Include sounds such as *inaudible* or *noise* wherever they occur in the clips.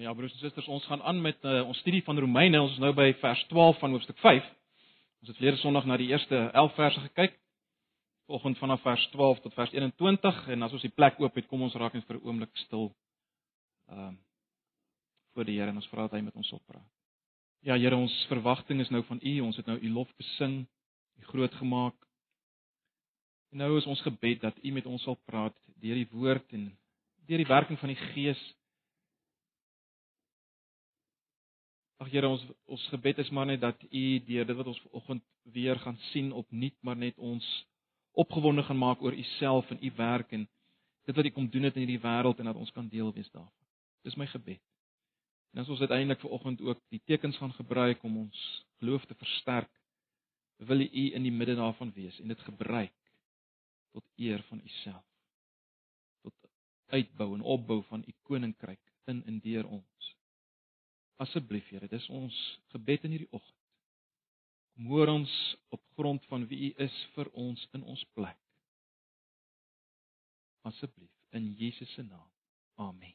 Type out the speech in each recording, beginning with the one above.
Ja broers en susters, ons gaan aan met uh, ons studie van Romeine. Ons is nou by vers 12 van hoofstuk 5. Ons het verlede Sondag na die eerste 11 verse gekyk. Vanoggend vanaf vers 12 tot vers 21 en as ons die plek oop het, kom ons raak net vir 'n oomblik stil. Ehm uh, voor die Here en ons vra dat hy met ons sal praat. Ja Here, ons verwagting is nou van U. Ons het nou U lof besing, U groot gemaak. En nou is ons gebed dat U met ons sal praat deur die woord en deur die werking van die Gees. Ag Here, ons ons gebed is maar net dat U deur dit wat ons vanoggend weer gaan sien opnuut maar net ons opgewonde gaan maak oor U self en U werk en dit wat U kom doen het in hierdie wêreld en dat ons kan deel wees daarvan. Dis my gebed. En as ons uiteindelik vanoggend ook die tekens gaan gebruik om ons geloof te versterk, wil U in die midde daarvan wees en dit gebruik tot eer van U self. Tot uitbou en opbou van U koninkryk in en deur ons. Asseblief Here, dis ons gebed in hierdie oggend. Kom hoor ons op grond van wie U is vir ons in ons plek. Asseblief in Jesus se naam. Amen.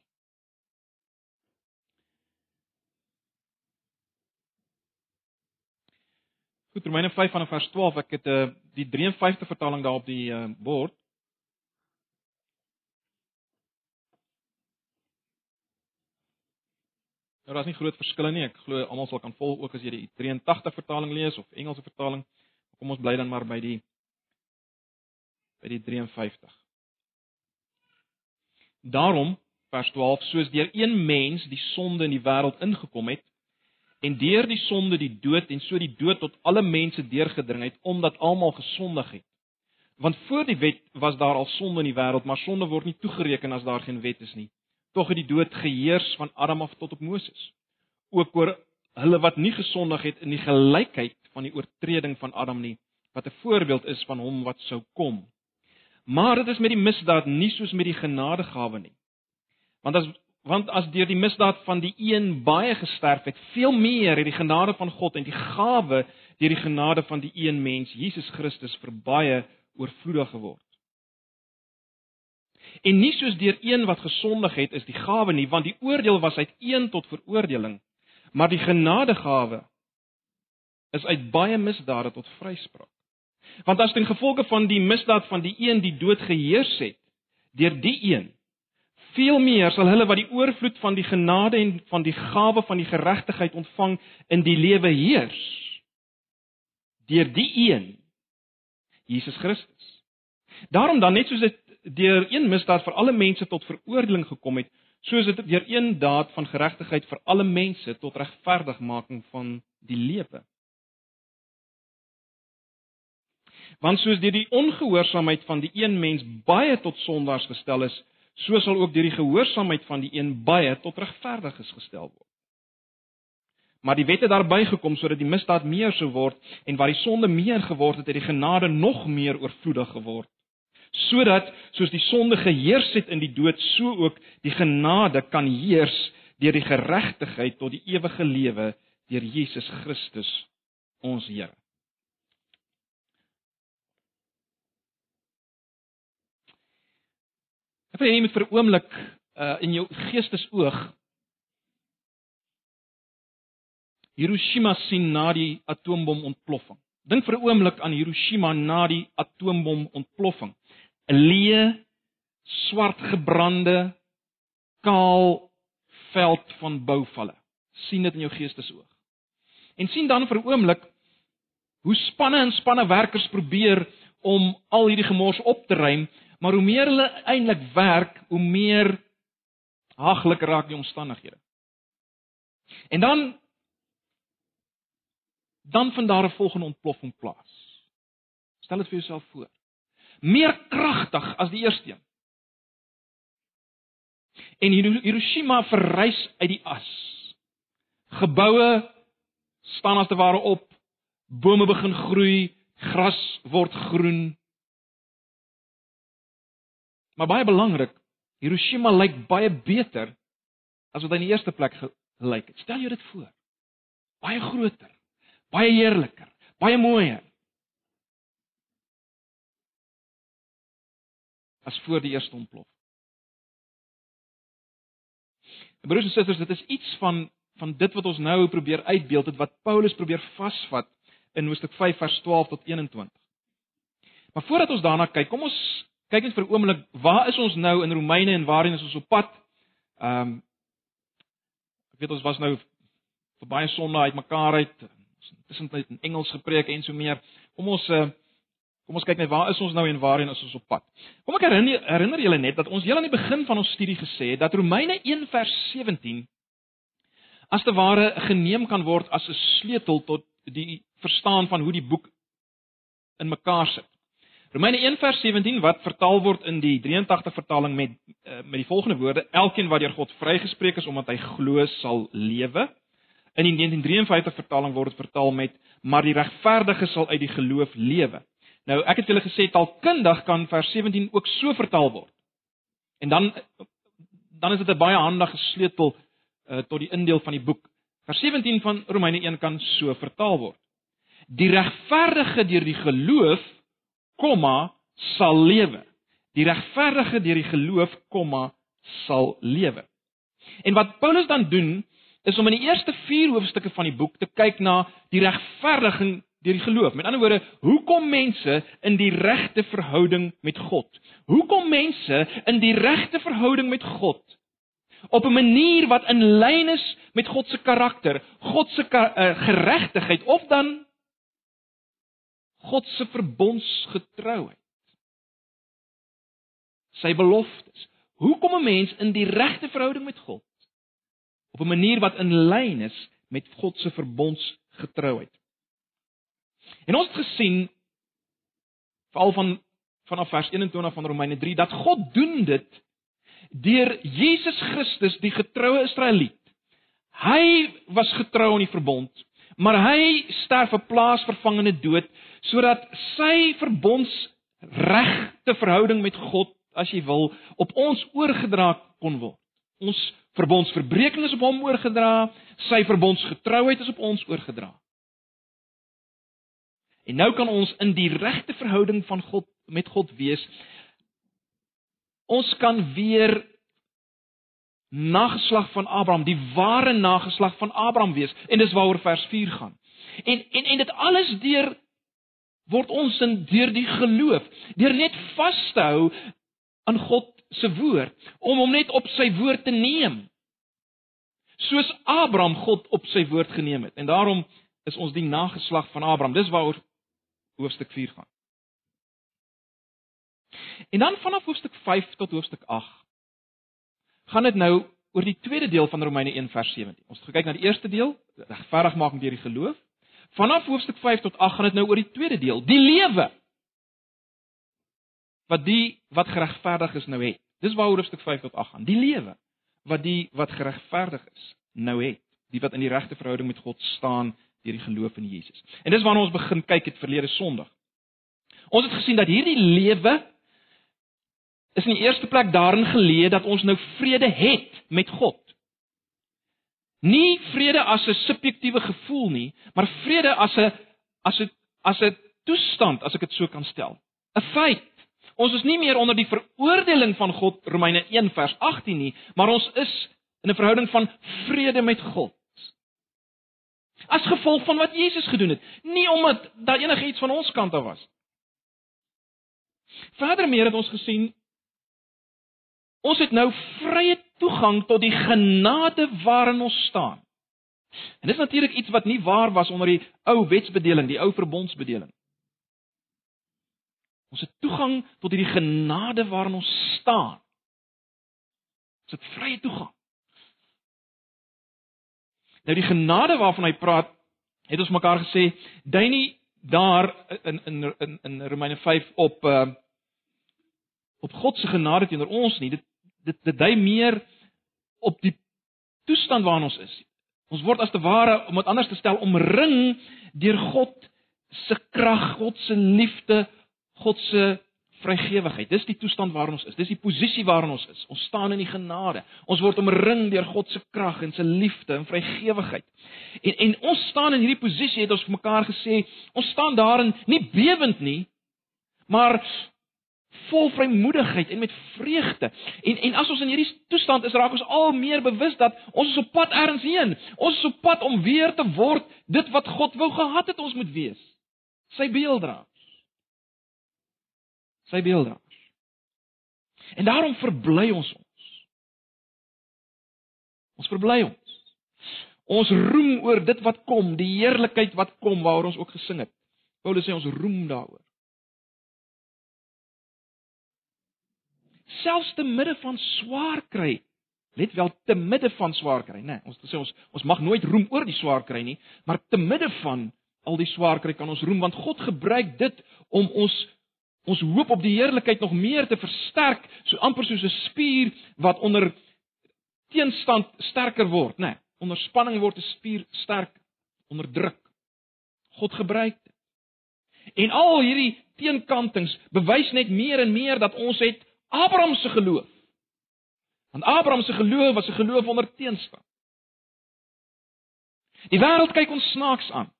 Goed, Romeine 5 vanaf vers 12. Ek het uh, die 53 vertaling daar op die uh, bord. Nou daar's nie groot verskille nie. Ek glo almal sal kan volg ook as jy die 83 vertaling lees of Engelse vertaling. Kom ons bly dan maar by die by die 53. Daarom vers 12 soos deur een mens die sonde in die wêreld ingekom het en deur die sonde die dood en so die dood tot alle mense deurgedring het omdat almal gesondig het. Want voor die wet was daar al sonde in die wêreld, maar sonde word nie toegereken as daar geen wet is nie tog het die dood geheers van Adam af tot op Moses. Ook oor hulle wat nie gesondig het in die gelykheid van die oortreding van Adam nie, wat 'n voorbeeld is van hom wat sou kom. Maar dit is met die misdaad nie soos met die genadegawe nie. Want as want as deur die misdaad van die een baie gesterf het, veel meer het die genade van God en die gawe deur die genade van die een mens, Jesus Christus, vir baie oorvloedig geword. En nie soos deur een wat gesondig het is die gawe nie, want die oordeel was uit een tot veroordeling, maar die genadegawe is uit baie misdade tot vryspraak. Want as ten gevolge van die misdaad van die een die dood geheers het, deur die een veel meer sal hulle wat die oorvloed van die genade en van die gawe van die geregtigheid ontvang in die lewe heers deur die een Jesus Christus. Daarom dan net soos dit deur een misdaad vir alle mense tot veroordeling gekom het, soos dit deur een daad van geregtigheid vir alle mense tot regverdigmaking van die lewe. Want soos deur die ongehoorsaamheid van die een mens baie tot sondaars gestel is, so sal ook deur die gehoorsaamheid van die een baie tot regverdiges gestel word. Maar die wet het daarby gekom sodat die misdaad meer sou word en waar die sonde meer geword het, het die genade nog meer oorvloedig geword sodat soos die sonde geheers het in die dood, so ook die genade kan heers deur die geregtigheid tot die ewige lewe deur Jesus Christus ons Here. Ek wil net vir 'n oomblik uh in jou geestesoog Hiroshima sien na die atoombom ontploffing. Dink vir 'n oomblik aan Hiroshima na die atoombom ontploffing. 'n leë swart gebrande kaal veld van bouvalle. sien dit in jou geestesoog. En sien dan vir 'n oomblik hoe spanne en spanne werkers probeer om al hierdie gemors op te ruim, maar hoe meer hulle eintlik werk, hoe meer haglik raak die omstandighede. En dan dan vind daar 'n volgende ontploffing plaas. Stel dit vir jouself voor meer kragtig as die eerste een. En Hiroshima verrys uit die as. Geboue staan as te ware op, bome begin groei, gras word groen. Maar baie belangrik, Hiroshima lyk baie beter as wat hy in die eerste plek gelyk het. Stel jou dit voor. Baie groter, baie heerliker, baie mooier. As voor die eerste ontplof. Broers en susters, dit is iets van van dit wat ons nou probeer uitbeeld, dit wat Paulus probeer vasvat in Hoofstuk 5 vers 12 tot 21. Maar voordat ons daarna kyk, kom ons kyk net vir 'n oomblik, waar is ons nou in Romeine en waarheen is ons op pad? Ehm um, ek weet ons was nou vir baie sonde uitmekaar uit, tussentyd in Engels gepreek en so meer. Kom ons uh, kom ons kyk net waar is ons nou en waarheen is ons op pad? Kom ek herinner herinner julle net dat ons heel aan die begin van ons studie gesê het dat Romeine 1 vers 17 as te ware geneem kan word as 'n sleutel tot die verstaan van hoe die boek in mekaar sit. Romeine 1 vers 17 wat vertaal word in die 83 vertaling met eh, met die volgende woorde: Elkeen wat deur God vrygespreek is omdat hy glo sal lewe. In die 1953 vertaling word dit vertaal met: Maar die regverdige sal uit die geloof lewe. Nou ek het julle gesê taalkundig kan vers 17 ook so vertaal word. En dan dan is dit 'n baie handige sleutel uh, tot die indeel van die boek. Vers 17 van Romeine 1 kan so vertaal word. Die regverdige deur die geloof, komma, sal lewe. Die regverdige deur die geloof, komma, sal lewe. En wat Paulus dan doen, is om in die eerste 4 hoofstukke van die boek te kyk na die regverdiging die geloof. Met ander woorde, hoe kom mense in die regte verhouding met God? Hoe kom mense in die regte verhouding met God? op 'n manier wat in lyn is met God se karakter, God se uh, geregtigheid of dan God se verbondsgetrouheid. Sy beloftes. Hoe kom 'n mens in die regte verhouding met God? Op 'n manier wat in lyn is met God se verbondsgetrouheid. En ons het gesien veral van vanaf vers 21 van Romeine 3 dat God doen dit deur Jesus Christus die getroue Israeliet. Hy was getrou aan die verbond, maar hy sterf 'n plaasvervangende dood sodat sy verbondsregte verhouding met God, as jy wil, op ons oorgedra kon word. Ons verbondsverbreeking is op hom oorgedra, sy verbondsgetrouheid is op ons oorgedra. En nou kan ons in die regte verhouding van God met God wees ons kan weer nageslag van Abraham, die ware nageslag van Abraham wees en dis waaroor vers 4 gaan. En en en dit alles deur word ons in deur die geloof, deur net vas te hou aan God se woord, om hom net op sy woord te neem. Soos Abraham God op sy woord geneem het. En daarom is ons die nageslag van Abraham. Dis waaroor hoofstuk 4 gaan. En dan vanaf hoofstuk 5 tot hoofstuk 8 gaan dit nou oor die tweede deel van Romeine 1 vers 17. Ons het gekyk na die eerste deel, regverdigmaking deur die geloof. Vanaf hoofstuk 5 tot 8 gaan dit nou oor die tweede deel, die lewe. Wat die wat geregverdig is nou het. Dis waaroor hoofstuk 5 tot 8 gaan. Die lewe wat die wat geregverdig is nou het. Die wat in die regte verhouding met God staan deur die geloof in Jesus. En dis waarna ons begin kyk het verlede Sondag. Ons het gesien dat hierdie lewe is in die eerste plek daarin geleë dat ons nou vrede het met God. Nie vrede as 'n subjektiewe gevoel nie, maar vrede as 'n as 'n as 'n toestand, as ek dit so kan stel. 'n Feit. Ons is nie meer onder die veroordeling van God Romeine 1 vers 18 nie, maar ons is in 'n verhouding van vrede met God. As gevolg van wat Jesus gedoen het, nie omdat daar enigiets van ons kant af was. Verder meer het ons gesien Ons het nou vrye toegang tot die genade waarin ons staan. En dis natuurlik iets wat nie waar was onder die ou wetsbedeling, die ou verbondsbedeling. Ons het toegang tot hierdie genade waarin ons staan. Ons het vrye toegang. Nou die genade waarvan hy praat, het ons mekaar gesê, dui nie daar in in in in Romeine 5 op uh op God se genade teenoor ons nie. Dit dit dit dui meer op die toestand waarin ons is. Ons word as te ware om dit anders te stel omring deur God se krag, God se liefde, God se vrygewigheid. Dis die toestand waarin ons is. Dis die posisie waarin ons is. Ons staan in die genade. Ons word omring deur God se krag en se liefde en vrygewigheid. En en ons staan in hierdie posisie het ons vir mekaar gesê, ons staan daarin nie bewend nie, maar vol vrymoedigheid en met vreugde. En en as ons in hierdie toestand is, raak ons al meer bewus dat ons is op pad ergens heen. Ons is op pad om weer te word dit wat God wou gehad het ons moet wees. Sy beelddraers. Sy beelddraers. En daarom verbly ons ons. Ons verbly ons. Ons roem oor dit wat kom, die heerlikheid wat kom waaroor ons ook gesing het. Paulus sê ons roem daaroor. Selfs te midde van swaar kry, let wel te midde van swaar kry, né? Nee, ons sê ons ons mag nooit roem oor die swaar kry nie, maar te midde van al die swaar kry kan ons roem want God gebruik dit om ons ons hoop op die heerlikheid nog meer te versterk, so amper soos 'n spier wat onder teenstand sterker word, né? Nee, onder spanning word 'n spier sterk onder druk. God gebruik dit. En al hierdie teenkantings bewys net meer en meer dat ons het Abraham se geloof. Want Abraham se geloof was 'n geloof onder teenstand. Die wêreld kyk ons snaaks aan.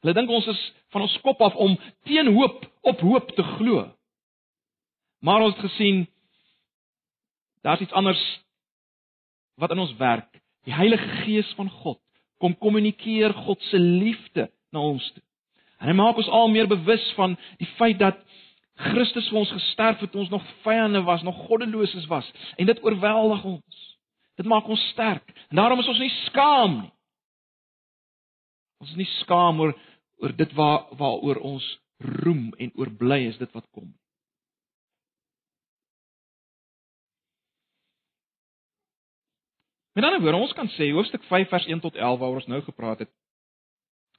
Hulle dink ons is van ons kop af om teen hoop op hoop te glo. Maar ons het gesien daar's iets anders wat in ons werk. Die Heilige Gees van God kom kommunikeer God se liefde na ons toe. En hy maak ons al meer bewus van die feit dat Christus vir ons gesterf het toe ons nog vyande was, nog goddeloses was en dit oorweldig ons. Dit maak ons sterk. En daarom is ons nie skaam nie. Ons is nie skaam oor oor dit waar waaroor ons roem en oor bly is dit wat kom. Met ander woorde, ons kan sê hoofstuk 5 vers 1 tot 11 waaroor ons nou gepraat het,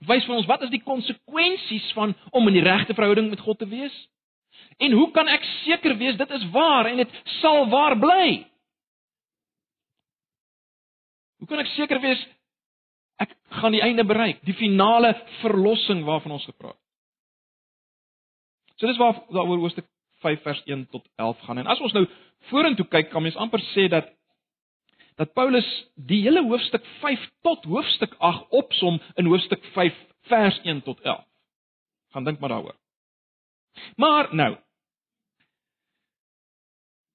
wys vir ons wat is die konsekwensies van om in die regte verhouding met God te wees? En hoe kan ek seker wees dit is waar en dit sal waar bly? Hoe kan ek seker wees ek gaan die einde bereik, die finale verlossing waarvan ons gepraat het? So dis waar daaroor hoofstuk 5 vers 1 tot 11 gaan. En as ons nou vorentoe kyk, kan mens amper sê dat dat Paulus die hele hoofstuk 5 tot hoofstuk 8 opsom in hoofstuk 5 vers 1 tot 11. Gaan dink maar daaroor. Maar nou.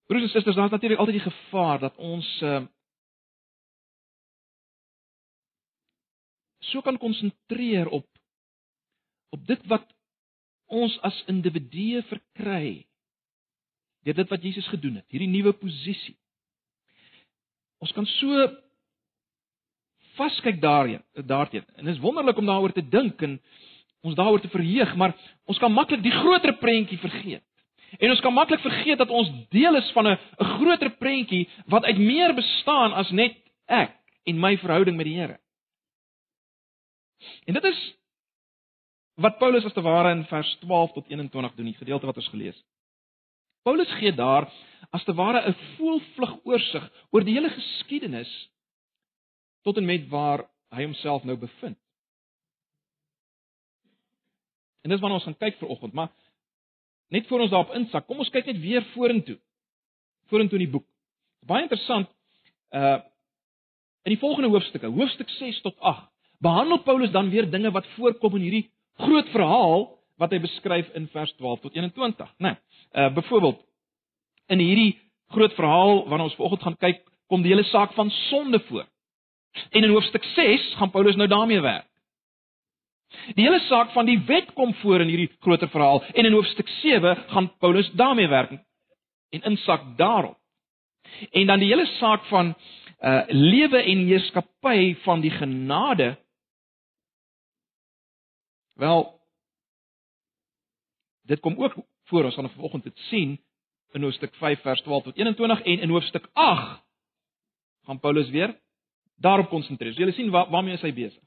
Broers en susters, daar's natuurlik altyd die gevaar dat ons uh so kan konsentreer op op dit wat ons as individue verkry deur dit wat Jesus gedoen het, hierdie nuwe posisie. Ons kan so vaskyk daarin, daarteen. En dit is wonderlik om daaroor te dink en ons daaroor te verheug, maar ons kan maklik die groter prentjie vergeet. En ons kan maklik vergeet dat ons deel is van 'n 'n groter prentjie wat uit meer bestaan as net ek en my verhouding met die Here. En dit is wat Paulus as te ware in vers 12 tot 21 doen, die gedeelte wat ons gelees het. Paulus gee daar as te ware 'n voelvlug oorsig oor die hele geskiedenis tot en met waar hy homself nou bevind. En dis waarna ons gaan kyk vir oggend, maar net voor ons daarop insak, kom ons kyk net weer vorentoe. Vorentoe in die boek. Baie interessant. Uh in die volgende hoofstukke, hoofstuk 6 tot 8, behandel Paulus dan weer dinge wat voorkom in hierdie groot verhaal wat hy beskryf in vers 12 tot 21, né? Nee, uh byvoorbeeld in hierdie groot verhaal waarna ons vanoggend gaan kyk, kom die hele saak van sonde voor. En in hoofstuk 6 gaan Paulus nou daarmee werk. Die hele saak van die wet kom voor in hierdie groter verhaal en in hoofstuk 7 gaan Paulus daarmee werk en insak daarop. En dan die hele saak van uh lewe en heerskappy van die genade wel dit kom ook voor ons gaan vanoggend dit sien in hoofstuk 5 vers 12 tot 21 en in hoofstuk 8 gaan Paulus weer daarop konsentreer. So, jy sien waar, waarmee is hy besig?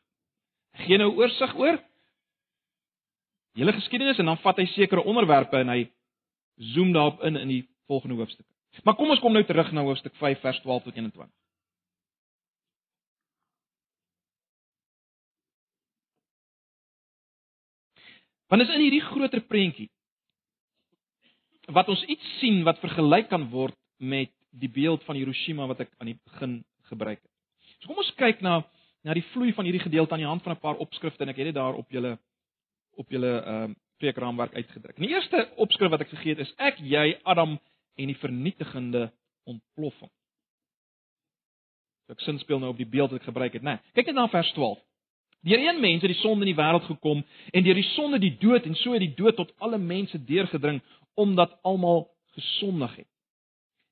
gee nou oorsig oor hele geskiedenis en dan vat hy sekere onderwerpe en hy zoom daarop in in die volgende hoofstuk. Maar kom ons kom nou terug na hoofstuk 5 vers 12 tot 21. Want is in hierdie groter prentjie wat ons iets sien wat vergelyk kan word met die beeld van Hiroshima wat ek aan die begin gebruik het. So kom ons kyk na na die vloei van hierdie gedeelte aan die hand van 'n paar opskrifte en ek het dit daar op julle op julle ehm uh, preekraamwerk uitgedruk. In die eerste opskrif wat ek gegee het is ek, jy, Adam en die vernietigende ontploffing. So ek sin speel nou op die beeld wat ek gebruik het, né? Nee, kyk net na vers 12. Deur een mens het die sonde in die wêreld gekom en deur die sonde die dood en so het die dood tot alle mense deurgedring omdat almal gesondig het.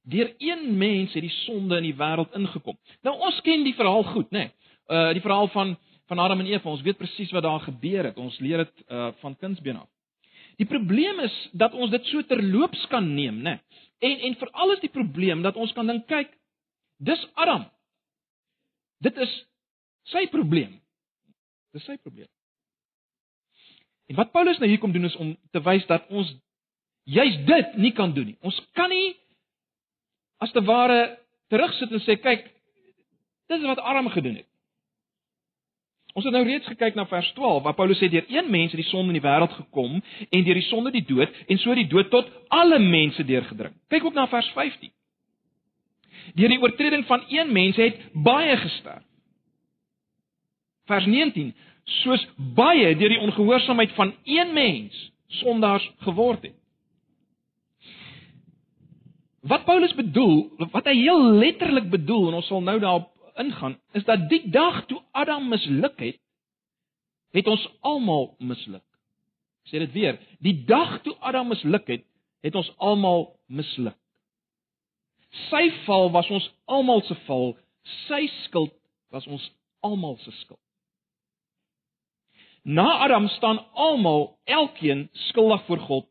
Deur een mens het die sonde in die wêreld ingekom. Nou ons ken die verhaal goed, né? Nee. Uh die verhaal van van Adam en Eva. Ons weet presies wat daar gebeur het. Ons leer dit uh van kindsbeen af. Die probleem is dat ons dit so terloops kan neem, né? Nee. En en veral is die probleem dat ons kan dink, kyk, dis Adam. Dit is sy probleem. Dis sy probleem. En wat Paulus nou hier kom doen is om te wys dat ons juis dit nie kan doen nie. Ons kan nie as te ware terugsit en sê kyk dis wat Adam gedoen het. Ons het nou reeds gekyk na vers 12 waar Paulus sê deur een mens het die sonde in die wêreld gekom en deur die sonde die dood en so die dood tot alle mense deurgedring. Kyk ook na vers 15. Deur die oortreding van een mens het baie gesterf. Vers 19 soos baie deur die ongehoorsaamheid van een mens sondaars geword het. Wat Paulus bedoel, wat hy heel letterlik bedoel en ons sal nou daarop ingaan, is dat die dag toe Adam misluk het, het ons almal misluk. Ek sê dit weer, die dag toe Adam misluk het, het ons almal misluk. Sy val was ons almal se val, sy skuld was ons almal se skuld. Na Adam staan almal, elkeen skuldig voor God.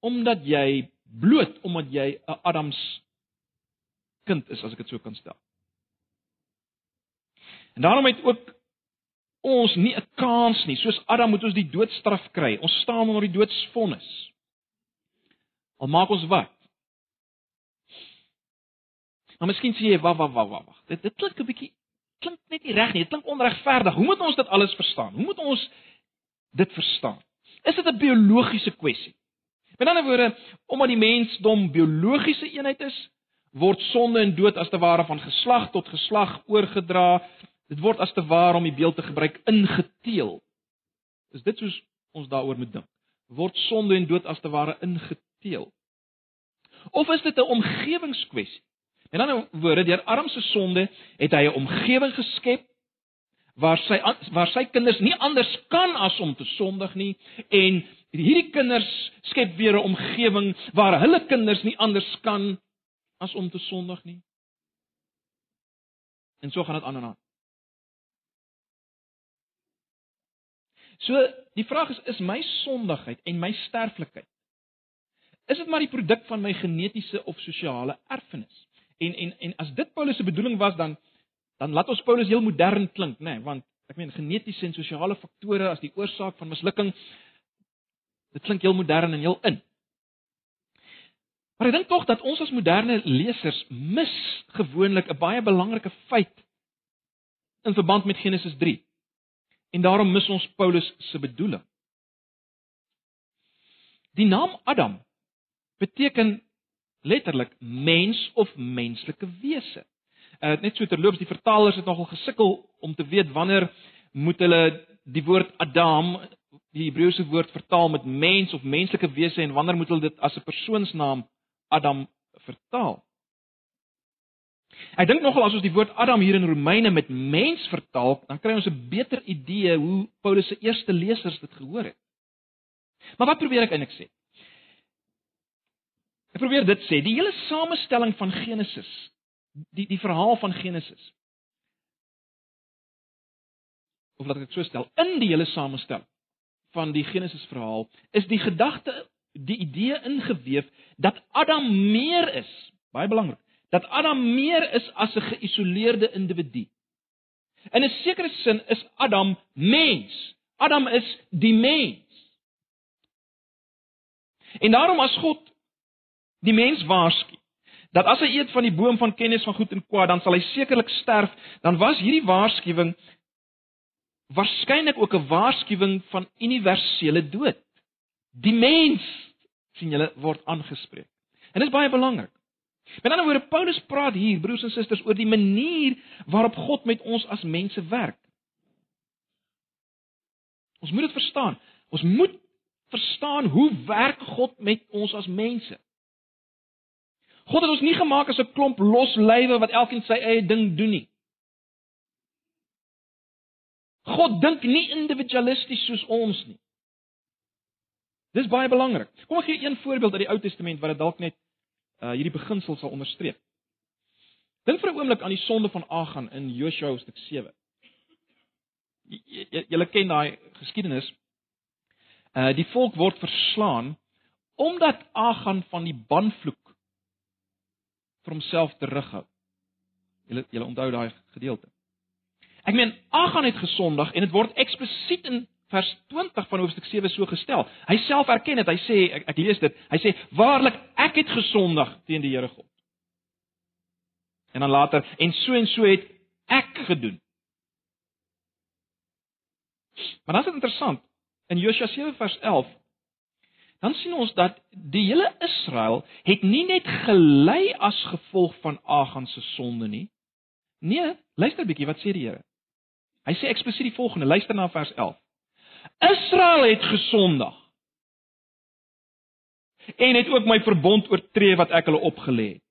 Omdat jy bloot omdat jy 'n Adams kind is as ek dit so kan stel. En daarom het ook ons nie 'n kans nie. Soos Adam moet ons die doodstraf kry. Ons staan onder die doodsvonnis. Al maak ons wat? Maar miskien sê jy, "Wag, wag, wag, wag. Dit dit klink 'n bietjie klink net nie reg nie. Dit klink onregverdig. Hoe moet ons dit alles verstaan? Hoe moet ons dit verstaan? Is dit 'n biologiese kwessie? Met ander woorde, omdat die mensdom biologiese eenheid is, word sonde en dood as te ware van geslag tot geslag oorgedra. Dit word as te ware om die beeld te gebruik ingeteel. Is dit soos ons daaroor moet dink? Word sonde en dood as te ware ingeteel? Of is dit 'n omgewingskwessie? En dan woorde deur armse sonde het hy 'n omgewing geskep waar sy waar sy kinders nie anders kan as om te sondig nie en hierdie kinders skep weer 'n omgewing waar hulle kinders nie anders kan as om te sondig nie. En so gaan dit aan en aan. So die vraag is is my sondigheid en my sterflikheid is dit maar die produk van my genetiese of sosiale erfenis? En en en as dit Paulus se bedoeling was dan dan laat ons Paulus heel modern klink, nê, nee, want ek meen genetiese en sosiale faktore as die oorsaak van mislukking dit klink heel modern en heel in. Maar ek dink tog dat ons as moderne lesers mis gewoonlik 'n baie belangrike feit in verband met Genesis 3. En daarom mis ons Paulus se bedoeling. Die naam Adam beteken letterlik mens of menslike wese. Uh net so terloops die vertalers het nogal gesukkel om te weet wanneer moet hulle die woord Adam, die Hebreëse woord vertaal met mens of menslike wese en wanneer moet hulle dit as 'n persoonsnaam Adam vertaal? Ek dink nogal as ons die woord Adam hier in Romeine met mens vertaal, dan kry ons 'n beter idee hoe Paulus se eerste lesers dit gehoor het. Maar wat probeer ek eintlik sê? Ek probeer dit sê, die hele samestelling van Genesis, die die verhaal van Genesis. Of laat ek dit so stel, in die hele samestelling van die Genesis verhaal is die gedagte, die idee ingeweef dat Adam meer is, baie belangrik, dat Adam meer is as 'n geïsoleerde individu. In 'n sekere sin is Adam mens. Adam is die mens. En daarom as God die mens waarsku dat as hy eet van die boom van kennis van goed en kwaad, dan sal hy sekerlik sterf, dan was hierdie waarskuwing waarskynlik ook 'n waarskuwing van universele dood. Die mens sien julle word aangespreek. En dit is baie belangrik. Met ander woorde, Paulus praat hier, broers en susters, oor die manier waarop God met ons as mense werk. Ons moet dit verstaan. Ons moet verstaan hoe werk God met ons as mense. God het ons nie gemaak as 'n klomp los lywe wat elkeen sy eie ding doen nie. God dink nie individualisties soos ons nie. Dis baie belangrik. Kom ek gee een voorbeeld uit die Ou Testament wat dit dalk net uh hierdie beginsel sal onderstreep. Dink vir 'n oomblik aan die sonde van Agan in Josua hoofstuk 7. Julle ken daai geskiedenis. Uh die volk word verslaan omdat Agan van die banvloek vir homself terughou. Julle julle onthou daai gedeelte. Ek meen Agan het gesondig en dit word eksplisiet in vers 20 van hoofstuk 7 so gestel. Hy self erken dit. Hy sê ek, ek lees dit. Hy sê waarlik ek het gesondig teen die Here God. En dan later en so en so het ek gedoen. Maar dit is interessant. In Josua 7 vers 11 dan sien ons dat die hele Israel het nie net gelei as gevolg van Agan se sonde nie. Nee, luister 'n bietjie wat sê die Here. Hy sê eksplisiet die volgende, luister na vers 11. Israel het gesondig en het ook my verbond oortree wat ek hulle opgelê het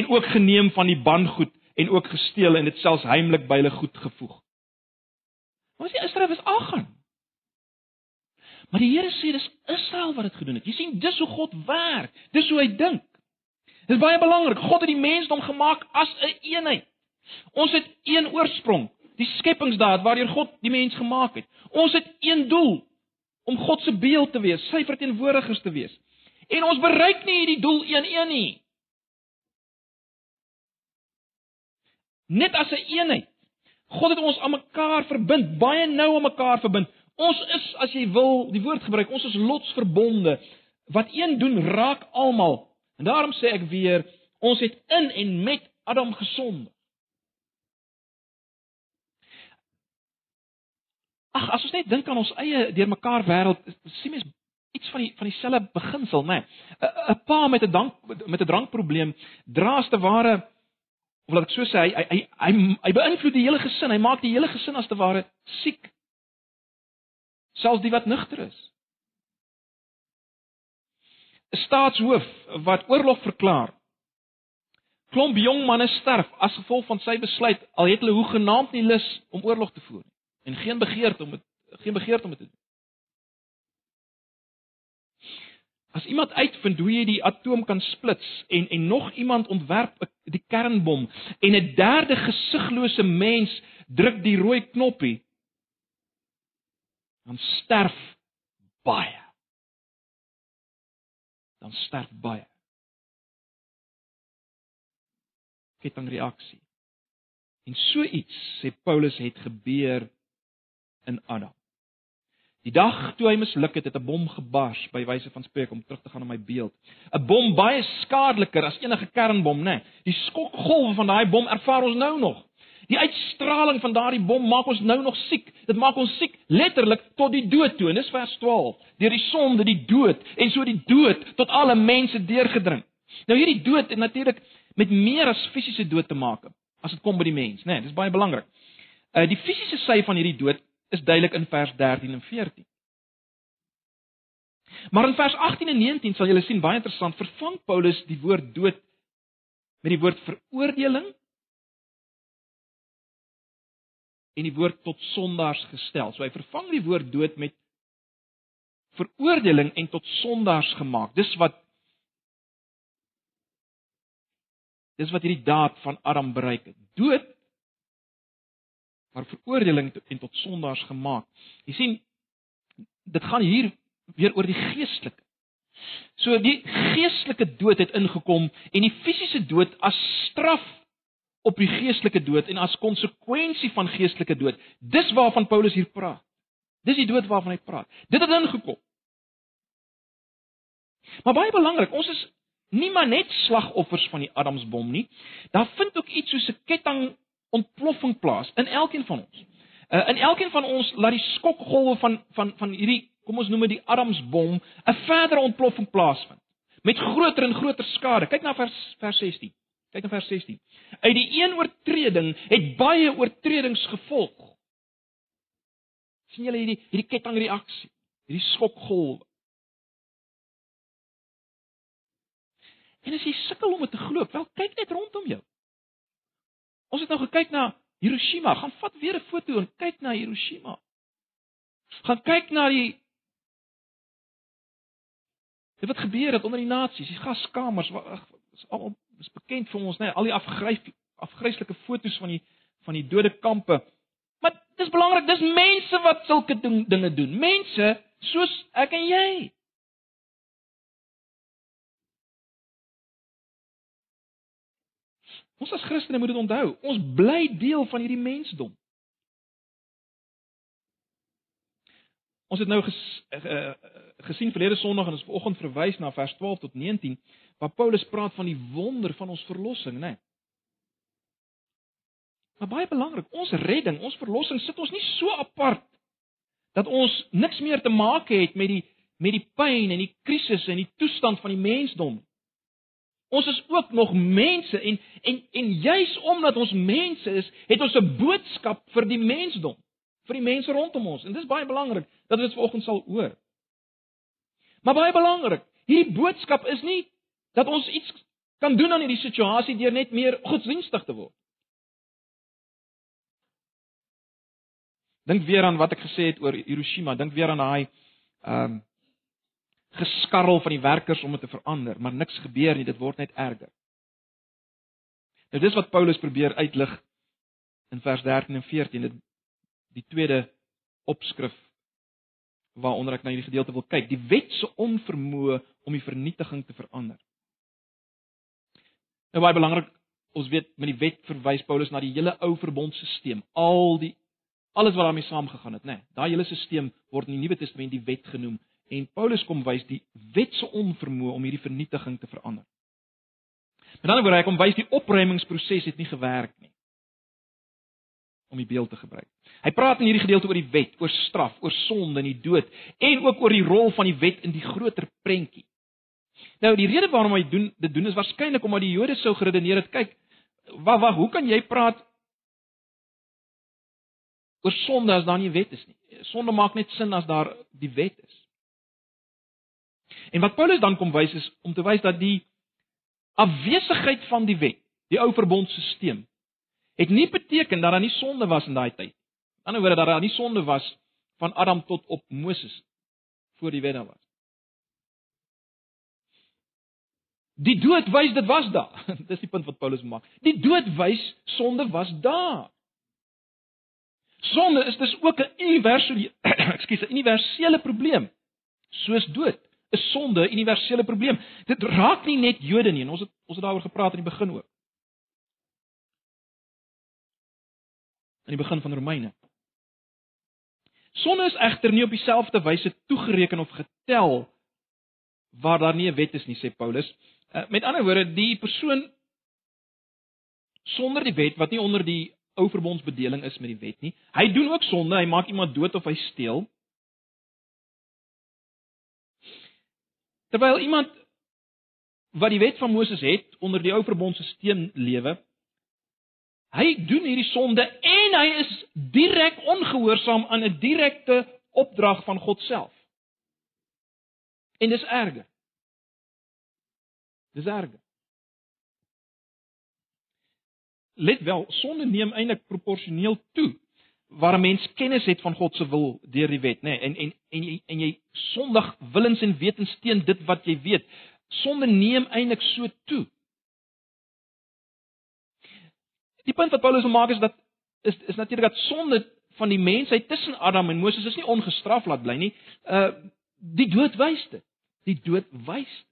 en ook geneem van die bangoed en ook gesteel en dit selfs heimlik by hulle goed gevoeg. Wat sê Israel was Agan? Maar die Here sê dis Israel wat dit gedoen het. Jy sien, dis hoe God werk. Dis hoe hy dink. Dis baie belangrik. God het die mensdom gemaak as 'n een eenheid. Ons het een oorsprong, die skepingsdaad waardeur God die mens gemaak het. Ons het een doel om God se beeld te wees, sy verteenwoordigers te wees. En ons bereik nie hierdie doel een-een nie. Net as 'n een eenheid. God het ons aan mekaar verbind, baie nou aan mekaar verbind. Ons is as jy wil die woord gebruik, ons is lotsverbonde. Wat een doen raak almal. En daarom sê ek weer, ons het in en met Adam gesond. Ag, as ons net dink aan ons eie deurmekaar wêreld, sien mens iets van die van dieselfde beginsel, né? Nee. 'n Pa met 'n dank met 'n drankprobleem draas te ware of laat ek so sê, hy hy hy hy beïnvloed die hele gesin, hy maak die hele gesin as te ware siek selfs die wat nugter is. 'n Staatshoof wat oorlog verklaar. Klomp jong manne sterf as gevolg van sy besluit al het hulle hoegenaamd nie lus om oorlog te voer en geen begeerte om het, geen begeerte om dit te doen. As iemand uitvind hoe jy die atoom kan splits en en nog iemand ontwerp die kernbom en 'n derde gesiglose mens druk die rooi knoppie dan sterf baie. Dan sterf baie. Kettingreaksie. En so iets sê Paulus het gebeur in Adam. Die dag toe hy misluk het, het 'n bom gebars by wyse van spreek om terug te gaan na my beeld. 'n Bom baie skadeliker as enige kernbom, né? Nee. Die skokgolwe van daai bom ervaar ons nou nog. Die uitstraling van daardie bom maak ons nou nog siek. Dit maak ons siek letterlik tot die dood toe. En dis vers 12. Deur die sonde, die dood en so die dood tot alle mense deurgedring. Nou hierdie dood het natuurlik met meer as fisiese dood te maak as dit kom by die mens, né? Nee, dis baie belangrik. Uh die fisiese sy van hierdie dood is duidelik in vers 13 en 14. Maar in vers 18 en 19 sal julle sien baie interessant, vervang Paulus die woord dood met die woord veroordeling en die woord tot sondaars gestel. So hy vervang die woord dood met veroordeling en tot sondaars gemaak. Dis wat Dis wat hierdie daad van Adam bereik het. Dood maar veroordeling en tot sondaars gemaak. Jy sien dit gaan hier weer oor die geestelike. So die geestelike dood het ingekom en die fisiese dood as straf op die geestelike dood en as konsekwensie van geestelike dood. Dis waarvan Paulus hier praat. Dis die dood waarvan hy praat. Dit het ingekom. Maar baie belangrik, ons is nie maar net slagoffers van die Adamsbom nie. Daar vind ook iets soos 'n ketting ontploffing plaas in elkeen van ons. Uh, in elkeen van ons laat die skokgolwe van van van hierdie, kom ons noem dit die Adamsbom, 'n verdere ontploffing plaasvind met groter en groter skade. Kyk na vers vers 16. Kyk in vers 16. Uit die een oortreding het baie oortredings gevolg. sien julle hierdie hierdie kettingreaksie, hierdie skokgolwe. En as jy sukkel om dit te glo, wel kyk net rondom jou. Ons het nou gekyk na Hiroshima, gaan vat weer 'n foto en kyk na Hiroshima. Gaan kyk na die Dit wat gebeur het onder die nasies, die gaskamers, is al is bekend vir ons, né, nee, al die afgryf afgryslike fotos van die van die dode kampe. Maar dis belangrik, dis mense wat sulke ding, dinge doen. Mense soos ek en jy. Ons as Christene moet dit onthou. Ons bly deel van hierdie mensdom. Ons het nou ges, uh, gesien verlede Sondag en ons vanoggend verwys na vers 12 tot 19 waar Paulus praat van die wonder van ons verlossing, né? Nee. Maar baie belangrik, ons redding, ons verlossing sit ons nie so apart dat ons niks meer te maak het met die met die pyn en die krisis en die toestand van die mensdom. Ons is ook nog mense en en en juis omdat ons mense is, het ons 'n boodskap vir die mensdom, vir die mense rondom ons. En dit is baie belangrik dat ons vanoggend sal hoor. Maar baie belangrik, hierdie boodskap is nie dat ons iets kan doen aan hierdie situasie deur net meer godsdienstig te word. Dink weer aan wat ek gesê het oor Hiroshima, dink weer aan daai ehm um, geskarrel van die werkers om dit te verander, maar niks gebeur nie, dit word net erger. Nou dis wat Paulus probeer uitlig in vers 13 en 14, dit die tweede opskrif waaronder ek na hierdie gedeelte wil kyk, die wet se onvermoë om die vernietiging te verander. Nou baie belangrik, ons weet met die wet verwys Paulus na die hele ou verbondstelsel, al die alles wat daarmee saamgegaan het, né? Nee, daai hele stelsel word in die Nuwe Testament die wet genoem En Paulus kom wys die wet se onvermoë om hierdie vernietiging te verander. Met ander woorde, hy kom wys die opruimingsproses het nie gewerk nie. Om die beeld te gebruik. Hy praat in hierdie gedeelte oor die wet, oor straf, oor sonde en die dood en ook oor die rol van die wet in die groter prentjie. Nou die rede waarom hy doen dit doen is waarskynlik omdat die Jode sou geredeneer het, kyk, wag wag, hoe kan jy praat oor sonde as daar nie wet is nie? Sonde maak net sin as daar die wet is. En wat Paulus dan kom wys is om te wys dat die afwesigheid van die wet, die ou verbondstelsel, het nie beteken dat daar nie sonde was in daai tyd. Aan die ander woorde dat daar nie sonde was van Adam tot op Moses voor die wet daar was. Die dood wys dit was daar. *laughs* Dis die punt wat Paulus maak. Die dood wys sonde was daar. Sonde is dus ook 'n universele, *clears throat* ekskuus, 'n universele probleem soos dood is sonde 'n universele probleem. Dit raak nie net Jode nie en ons het ons het daaroor gepraat in die begin ook. In die begin van Romeine. Sonde is egter nie op dieselfde wyse toegereken of getel waar daar nie 'n wet is nie, sê Paulus. Uh, met ander woorde, die persoon sonder die wet wat nie onder die ou verbondsbedeling is met die wet nie, hy doen ook sonde, hy maak iemand dood of hy steel. Terwyl iemand wat die wet van Moses het onder die ou verbondstelsel lewe, hy doen hierdie sonde en hy is direk ongehoorsaam aan 'n direkte opdrag van God self. En dis erger. Dis erger. Let wel, sonde neem eintlik proporsioneel toe waar 'n mens kennis het van God se wil deur die wet, nê? Nee, en en en jy en jy sondig willens en wetens teen dit wat jy weet. Sonde neem eintlik so toe. Die punt wat Paulus maak is dat is is natuurlik dat sonde van die mensheid tussen Adam en Moses is nie ongestraf laat bly nie. Uh die dood wys dit. Die dood wys dit.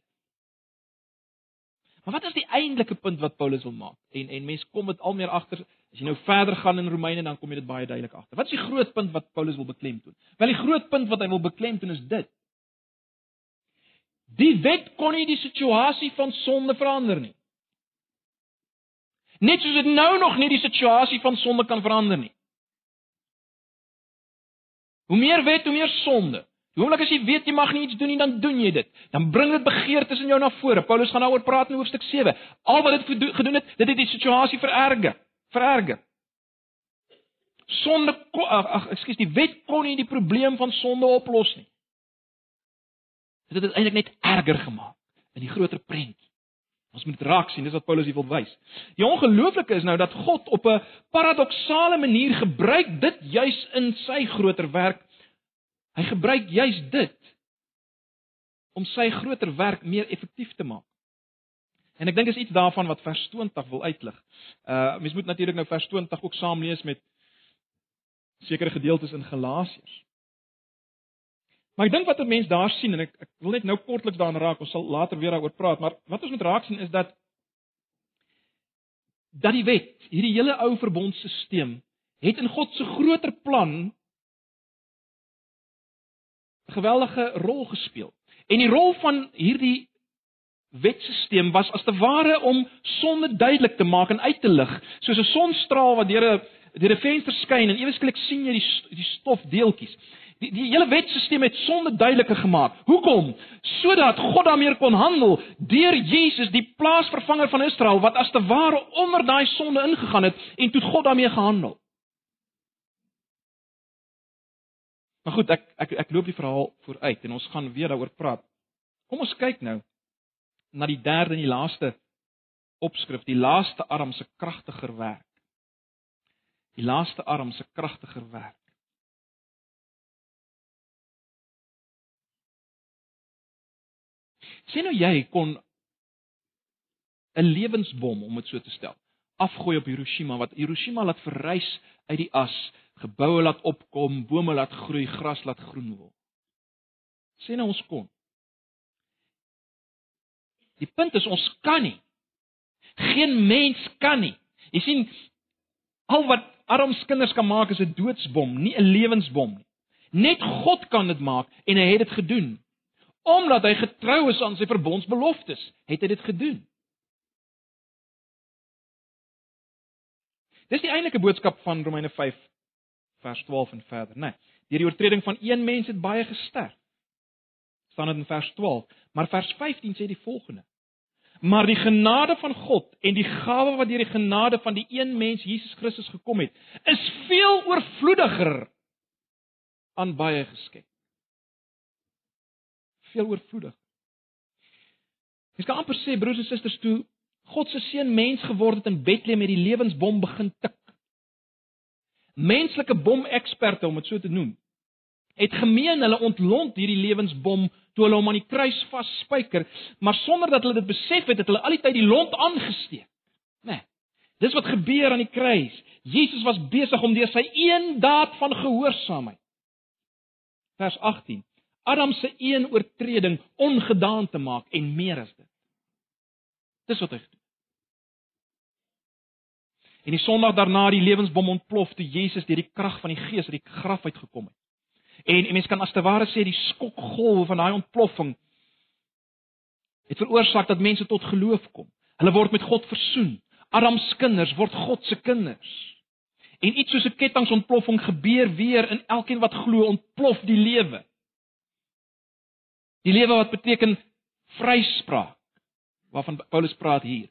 Maar wat is die eintlike punt wat Paulus wil maak? En en mense kom dit al meer agter As jy nou verder gaan in Romeine dan kom jy dit baie duidelik agter. Wat is die groot punt wat Paulus wil beklemtoon? Wel die groot punt wat hy wil beklemtoon is dit. Die wet kon nie die situasie van sonde verander nie. Net soos dit nou nog nie die situasie van sonde kan verander nie. Hoe meer wet, hoe meer sonde. Die oomblik as jy weet jy mag nie iets doen nie, dan doen jy dit. Dan bring dit begeertes in jou na vore. Paulus gaan daaroor praat in hoofstuk 7. Al wat dit gedoen het, dit het die situasie vererger vererger. Sonde ag, ekskuus, die wet kon nie die probleem van sonde oplos nie. Dit het dit eintlik net erger gemaak in die groter prentjie. Ons moet raak sien, dis wat Paulus hier wil wys. Die ongelooflike is nou dat God op 'n paradoksale manier gebruik dit juis in sy groter werk. Hy gebruik juis dit om sy groter werk meer effektief te maak. En ek dink is iets daarvan wat vers 20 wil uitlig. Uh mens moet natuurlik nou vers 20 ook saam lees met sekere gedeeltes in Galasiërs. Maar ek dink wat 'n mens daar sien en ek ek wil net nou kortliks daaraan raak, ons sal later weer daaroor praat, maar wat ons moet raak sien is dat dat die wet, hierdie hele ou verbondstelsel het in God se groter plan 'n geweldige rol gespeel. En die rol van hierdie wetstelsel was as te ware om sonde duidelik te maak en uit te lig, soos 'n sonstraal wat deur 'n deur 'n venster skyn en ewe skielik sien jy die die stofdeeltjies. Die die hele wetstelsel het sonde duideliker gemaak. Hoekom? Sodat God daarmee kon handel deur Jesus, die plaasvervanger van Israel wat as te ware onder daai sonde ingegaan het en toe God daarmee gehandel. Maar goed, ek ek ek loop die verhaal vooruit en ons gaan weer daaroor praat. Kom ons kyk nou na die derde en die laaste opskrif, die laaste arm se kragtiger werk. Die laaste arm se kragtiger werk. Sien nou jy kon 'n lewensbom om dit so te stel, afgooi op Hiroshima wat Hiroshima laat verrys uit die as, geboue laat opkom, bome laat groei, gras laat groen word. Sien nou ons kon. Die punt is ons kan nie. Geen mens kan nie. Jy sien al wat arms kinders kan maak is 'n doodsbom, nie 'n lewensbom nie. Net God kan dit maak en hy het dit gedoen. Omdat hy getrou is aan sy verbondsbeloftes, het hy dit gedoen. Dis die eintlike boodskap van Romeine 5 vers 12 en verder, né? Nee, deur die oortreding van een mens het baie gesterf. staan dit in vers 12, maar vers 15 sê die volgende: Maar die genade van God en die gawe wat deur die genade van die een mens Jesus Christus gekom het, is veel oorvloediger aan baie geskep. Veel oorvloedig. Ek kan amper sê broers en susters toe God se seun mens geword het in Bethlehem met die lewensbom begin tik. Menslike bomeksperte om dit so te noem, het gemeen hulle ontlont hierdie lewensbom toe hulle hom aan die kruis vasspyker, maar sonder dat hulle dit besef het, het hulle al die tyd die lont aangesteek. Né? Nee, dis wat gebeur aan die kruis. Jesus was besig om deur sy een daad van gehoorsaamheid. Vers 18. Adam se een oortreding ongedaan te maak en meer as dit. Dis wat hy gedoen. En die Sondag daarna die lewensbom ontplof toe Jesus deur die krag van die Gees uit die graf uitgekom het. En, en mens kan as te ware sê die skokgolwe van daai ontploffing het veroorsaak dat mense tot geloof kom. Hulle word met God versoen. Adam se kinders word God se kinders. En iets soos 'n kettingsontploffing gebeur weer in elkeen wat glo, ontplof die lewe. Die lewe wat beteken vryspraak waarvan Paulus praat hier.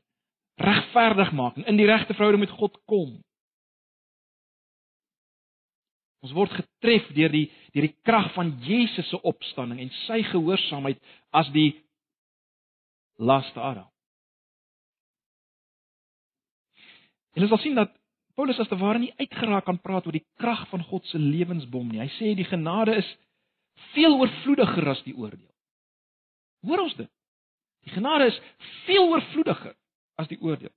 Regverdig maak en in die regte verhouding met God kom. Ons word getref deur die deur die krag van Jesus se opstanding en sy gehoorsaamheid as die laaste Adam. En ons sien dat Paulus as te ware nie uitgeraak kan praat oor die krag van God se lewensbom nie. Hy sê die genade is veel oorvloediger as die oordeel. Hoor ons dit? Die genade is veel oorvloediger as die oordeel.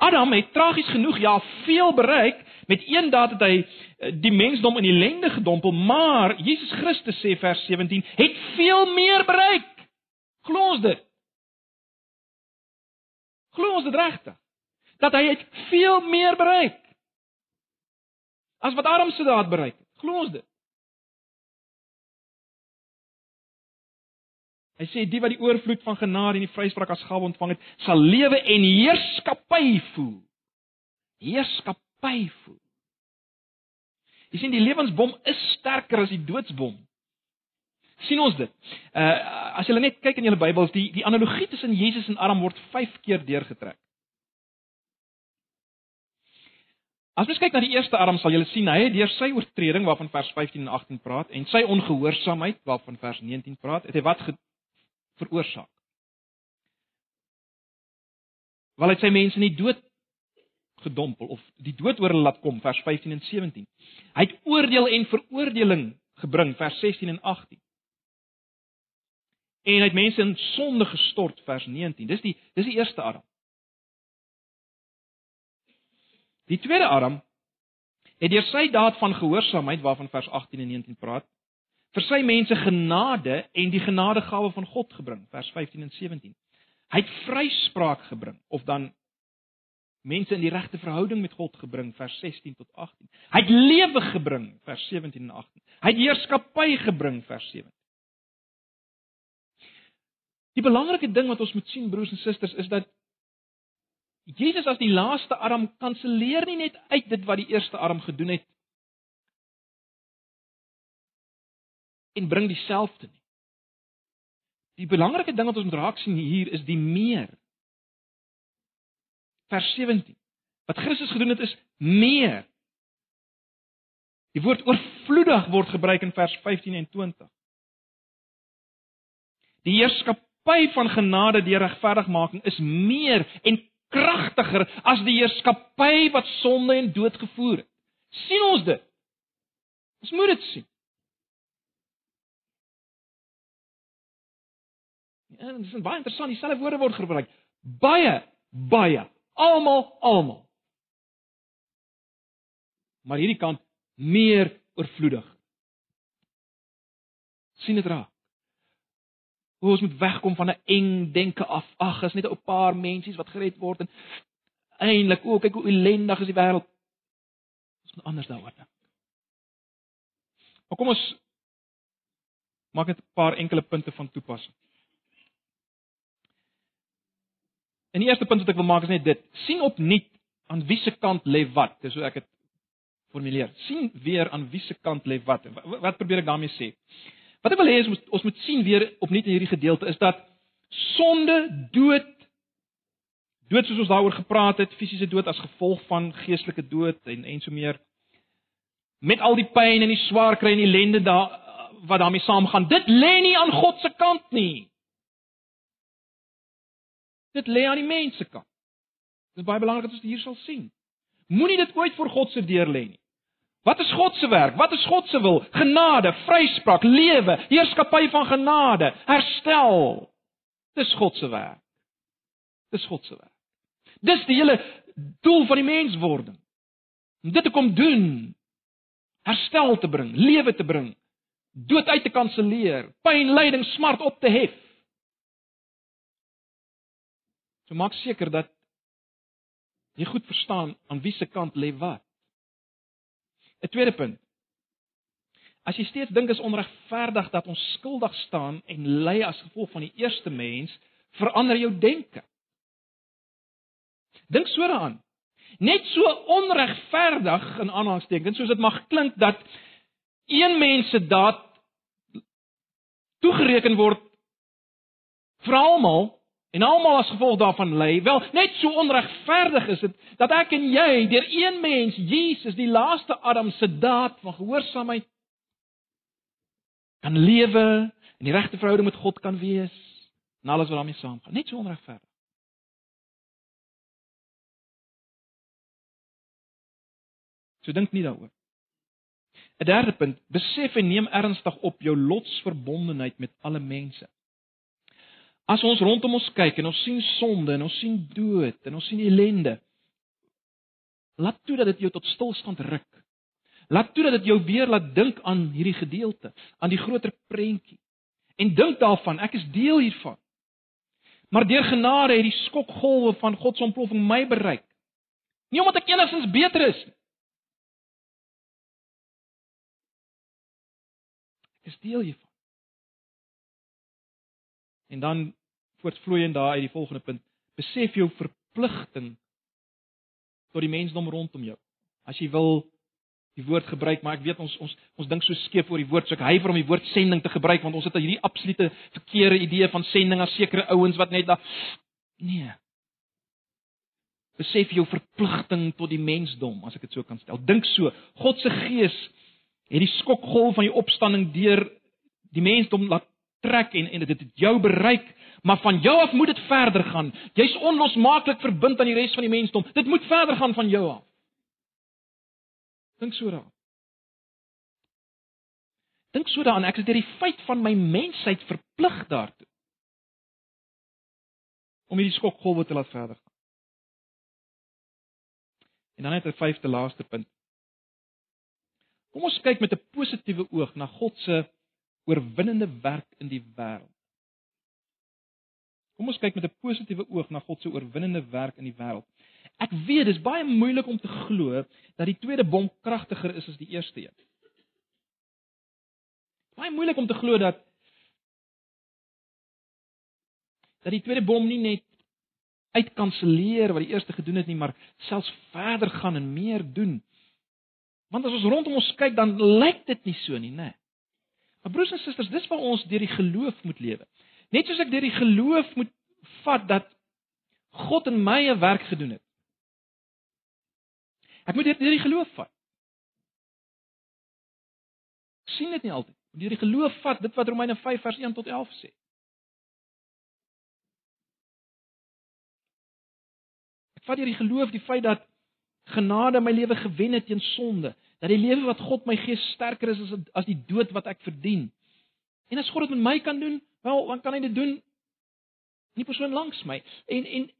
Adam het tragies genoeg ja veel bereik met een daad het hy eh, die mensdom in ellende gedompel, maar Jesus Christus sê vers 17 het veel meer bereik. Glo ons dit? Glo ons dit regtig? Dat hy het veel meer bereik as wat Adam se daad bereik het. Glo ons dit? Hy sê die wat die oorvloed van genade en die vryspraak as gawe ontvang het, sal lewe en heerskappy voel. Heerskappy voel. Jy sien die lewensbom is sterker as die doodsbom. sien ons dit? Uh as jy net kyk in julle Bybels, die die analogie tussen Jesus en Adam word 5 keer deurgetrek. As mens kyk na die eerste Adam, sal jy sien hy het deur sy oortreding waarvan vers 15 en 18 praat en sy ongehoorsaamheid waarvan vers 19 praat, het hy wat veroorsaak? Wel het sy mense in die dood gedompel of die dood oor hulle laat kom vers 15 en 17. Hy het oordeel en veroordeling gebring vers 16 en 18. En hy het mense in sonde gestort vers 19. Dis die dis die eerste Adam. Die tweede Adam het deur sy daad van gehoorsaamheid waarvan vers 18 en 19 praat, vir sy mense genade en die genadegawe van God gebring, vers 15 en 17. Hy het vryspraak gebring of dan mense in die regte verhouding met God gebring, vers 16 tot 18. Hy het lewe gebring, vers 17 en 18. Hy het heerskappy gebring, vers 17. Die belangrike ding wat ons moet sien broers en susters is dat Jesus as die laaste Adam kanselleer nie net uit dit wat die eerste Adam gedoen het en bring dieselfde nie. Die belangrike ding wat ons moet raak sien hier is die meer. Vers 17. Wat Christus gedoen het is meer. Die woord oorvloedig word gebruik in vers 15 en 20. Die heerskappy van genade deur regverdigmaking is meer en kragtiger as die heerskappy wat sonde en dood gevoer het. sien ons dit? Ons moet dit sien. Ja, dit is baie interessant, dieselfde woorde word gebruik. Baie, baie, almal, almal. Maar hierdie kant meer oorvloedig. sien dit raak. Hoe ons moet wegkom van 'n eng denke af. Ag, is net 'n paar mensies wat gered word en eintlik o, kyk hoe ellendig is die wêreld. Ons moet anders daaroor dink. Maar kom ons maak net 'n paar enkele punte van toepassing. En die eerste punt wat ek wil maak is net dit: sien opnuut aan wie se kant lê wat. Dis hoe ek dit formuleer. sien weer aan wie se kant lê wat. Wat probeer ek daarmee sê? Wat ek wil hê is ons moet sien weer opnuut in hierdie gedeelte is dat sonde, dood, dood soos ons daaroor gepraat het, fisiese dood as gevolg van geestelike dood en en so meer met al die pyn en die swaar kry en die ellende daar wat daarmee saamgaan. Dit lê nie aan God se kant nie. Dit lê aan die mens se kant. Dit is baie belangrik dat ons dit hier sal sien. Moenie dit ooit voor God se deur lê nie. Wat is God se werk? Wat is God se wil? Genade, vryspraak, lewe, heerskappy van genade, herstel. Dis God se werk. Dis God se werk. Dis die hele doel van die menswording. Om dit te kom doen, herstel te bring, lewe te bring, dood uit te kanselleer, pyn, lyding, smart op te hef. So maak seker dat jy goed verstaan aan wie se kant lê wat. 'n Tweede punt. As jy steeds dink is onregverdig dat ons skuldig staan en ly as gevolg van die eerste mens, verander jou denke. Dink so daaraan. Net so onregverdig in aanhalingstekens soos dit mag klink dat een mens se daad toegereken word vir almal en almal as gevolg daarvan ly. Wel, net so onregverdig is dit dat ek en jy deur een mens, Jesus, die laaste Adam se daad van gehoorsaamheid kan lewe en die regte verhouding met God kan wees en alles wat daarmee saamgaan. Net so onregverdig. So dink nie daaroor. 'n Derde punt, besef en neem ernstig op jou lotsverbondenheid met alle mense. As ons rondom ons kyk en ons sien sonde en ons sien dood en ons sien ellende, laat toe dat dit jou tot stilstand ruk. Laat toe dat dit jou weer laat dink aan hierdie gedeelte, aan die groter prentjie. En dink daarvan, ek is deel hiervan. Maar deur genade het die skokgolwe van God se ontploffing my bereik. Nie omdat ek enigstens beter is nie. Ek is deel hiervan. En dan voortvloeiend daar uit die volgende punt, besef jou verpligting tot die mensdom rondom jou. As jy wil die woord gebruik, maar ek weet ons ons ons dink so skeef oor die woord, so ek huiwer om die woord sending te gebruik want ons het hierdie absolute verkeerde idee van sending as sekere ouens wat net daar nee. besef jou verpligting tot die mensdom, as ek dit so kan stel. Dink so, God se gees het die skokgolf van die opstanding deur die mensdom laat trek en en dit het jou bereik, maar van jou af moet dit verder gaan. Jy's onlosmaaklik verbind aan die res van die mensdom. Dit moet verder gaan van jou af. Dink so daaraan. Dink so daaraan, ek is deur die feit van my mensheid verplig daartoe om hierdie skokgolwe te laat verder gaan. En dan net 'n vyfde laaste punt. Kom ons kyk met 'n positiewe oog na God se oorwinnende werk in die wêreld. Kom ons kyk met 'n positiewe oog na God se oorwinnende werk in die wêreld. Ek weet dis baie moeilik om te glo dat die tweede bom kragtiger is as die eerste een. Baie moeilik om te glo dat dat die tweede bom nie net uitkanselleer wat die eerste gedoen het nie, maar selfs verder gaan en meer doen. Want as ons rondom ons kyk, dan lyk dit nie so nie, né? Maar broers en susters, dis waar ons deur die geloof moet lewe. Net soos ek deur die geloof moet vat dat God in my 'n werk gedoen het. Ek moet deur die geloof vat. Ek sien dit nie altyd. Deur die geloof vat dit wat Romeine 5 vers 1 tot 11 sê. vat deur die geloof die feit dat genade my lewe gewen het teen sonde, dat die lewe wat God my gee sterker is as as die dood wat ek verdien. En as God dit met my kan doen, wel, dan kan hy dit doen in die persoon langs my. En en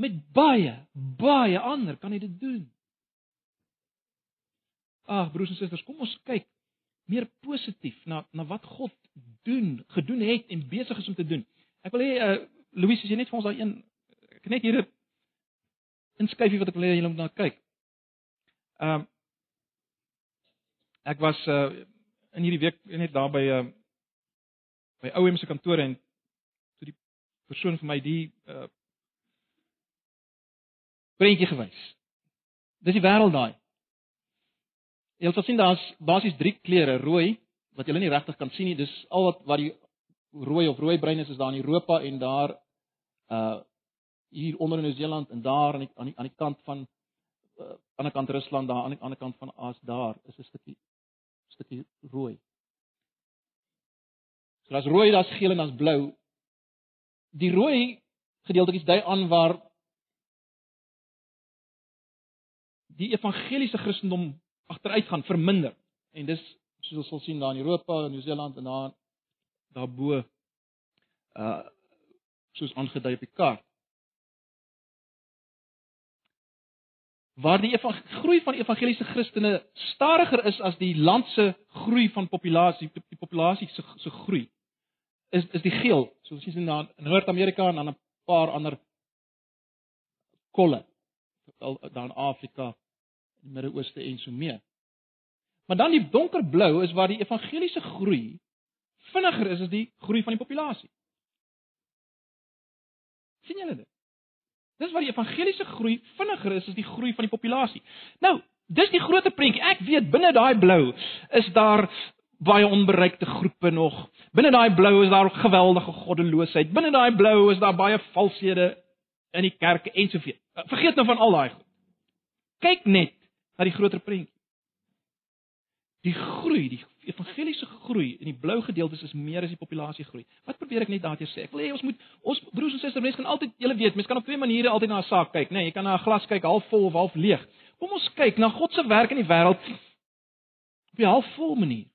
met baie baie ander kan hy dit doen. Ag broers en susters, kom ons kyk meer positief na na wat God doen, gedoen het en besig is om te doen. Ek wil hê uh, Louis, as jy net vir ons daai een ek net hier 'n inskuifie wat ek wil hê julle moet na kyk. Ehm um, ek was uh in hierdie week net daar by uh by OM se kantoor en toe die persoon vir my die uh prentjie gewys. Dis die wêreld daai. Jy sal sien daar's basies drie kleure, rooi wat jy nie regtig kan sien nie. Dis al wat wat die rooi of rooi brein is is daar in Europa en daar uh hier onder in Nieu-Seeland en daar aan die aan die aan die kant van uh, aan die kant Rusland daar aan die ander kant van Aas daar is 'n stukkie stukkie rooi. So as rooi, daar's geel en daar's blou. Die rooi gedeeltjies dui aan waar die evangeliese Christendom agteruit gaan verminder. En dis soos ons sal sien daar in Europa, Nieu-Seeland en daar daarbo uh soos aangedui op die kaart. Waar die groei van evangeliese Christene stadiger is as die land se groei van populasie, die populasie se se groei, is is die geel, soos jy sien daar in Noord-Amerika en dan 'n paar ander kolle daar in Afrika, die Midde-Ooste en so meer. Maar dan die donkerblou is waar die evangeliese groei vinniger is as die groei van die populasie sien julle dit? Dis waar die evangeliese groei vinniger is as die groei van die populasie. Nou, dis die groot prentjie. Ek weet binne daai blou is daar baie onbereikte groepe nog. Binne daai blou is daar geweldige goddeloosheid. Binne daai blou is daar baie valshede in die kerke en soveel. Vergeet nou van al daai goed. Kyk net na die groter prentjie. Die groei, die evangeliese groei in die blou gedeeltes is meer as die populasie groei. Wat probeer ek net daarteer sê? Ek wil hê ons moet ons broers en susters, mense kan altyd, julle weet, mense kan op twee maniere altyd na 'n saak kyk, né? Nee, jy kan na 'n glas kyk half vol of half leeg. Kom ons kyk na God se werk in die wêreld op 'n half vol manier.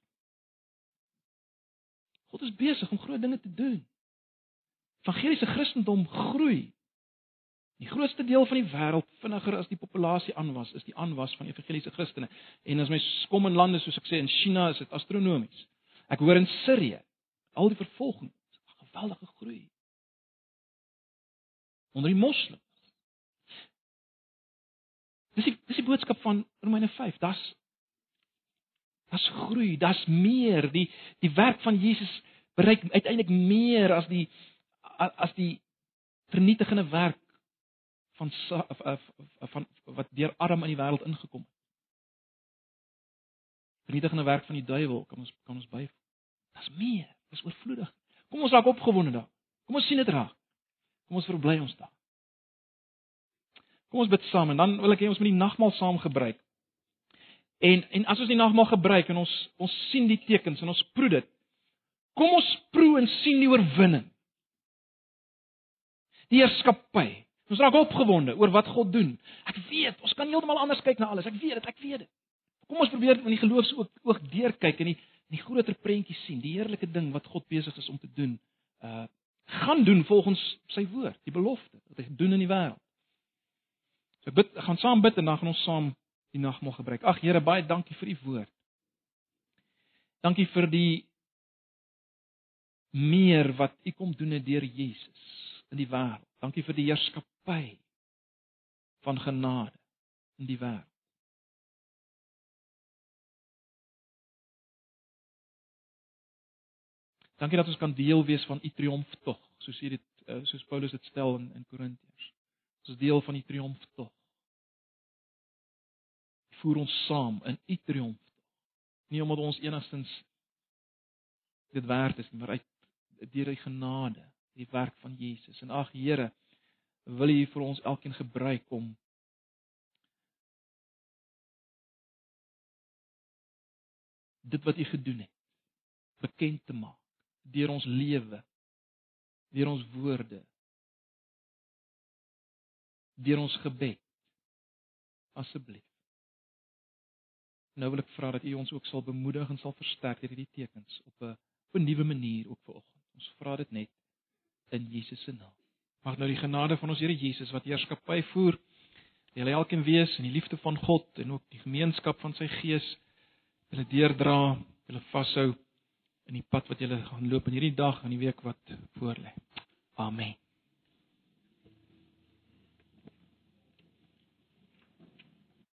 God is besig om groot dinge te doen. Evangeliese Christendom groei. Die grootste deel van die wêreld vinniger as die populasie aanwas, is die aanwas van evangeliese Christene. En as my kom in lande soos ek sê in China is dit astronomies. Ek hoor in Sirië al die vervolging, 'n geweldige groei. Onder die moslems. Dis die dis die boodskap van Romeine 5. Das das groei, das meer, die die werk van Jesus bereik uiteindelik meer as die as die vernietigende werk van van wat deur Adam in die wêreld ingekom het. Vernietigende werk van die duiwel kan ons kan ons by. Dit's meer, dis oorvloedig. Kom ons raak opgewonde daar. Kom ons sien dit raak. Kom ons verbly ons daar. Kom ons bid saam en dan wil ek hê ons moet die nagmaal saam gebruik. En en as ons die nagmaal gebruik en ons ons sien die tekens en ons proe dit. Kom ons proe en sien die oorwinning. Die heerskappy. Ons raak opgewonde oor wat God doen. Ek weet, ons kan heeltemal anders kyk na alles. Ek weet dit, ek weet dit. Kom ons probeer in die geloofs ook ook deurkyk en die die groter prentjie sien, die heerlike ding wat God besig is om te doen. Uh gaan doen volgens sy woord, die belofte wat hy gedoen in die wêreld. So bid, gaan saam bid en dan gaan ons saam die nagmaal gebruik. Ag Here, baie dankie vir u woord. Dankie vir die meer wat u kom doen deur Jesus in die wêreld. Dankie vir die heerskappy van genade in die wêreld. Dankie dat ons kan deel wees van u triomftog, soos hier dit eh, soos Paulus dit stel in in Korintiërs. Ons is deel van die triomftog voer ons saam in u triomf. Nie omdat ons enigstens dit werd is maar uit deur die genade, die werk van Jesus. En ag Here, wil U vir ons elkeen gebruik om dit wat U gedoen het bekend te maak deur ons lewe, deur ons woorde, deur ons gebed. Asseblief Nou wil ek vra dat U ons ook sal bemoedig en sal versterk deur hierdie tekens op 'n op 'n nuwe manier ook vanoggend. Ons vra dit net in Jesus se naam. Mag nou die genade van ons Here Jesus wat heerskappy voer, julle elkeen wees in die liefde van God en ook die gemeenskap van sy Gees julle deurdra, julle vashou in die pad wat julle gaan loop in hierdie dag en die week wat voorlê. Amen.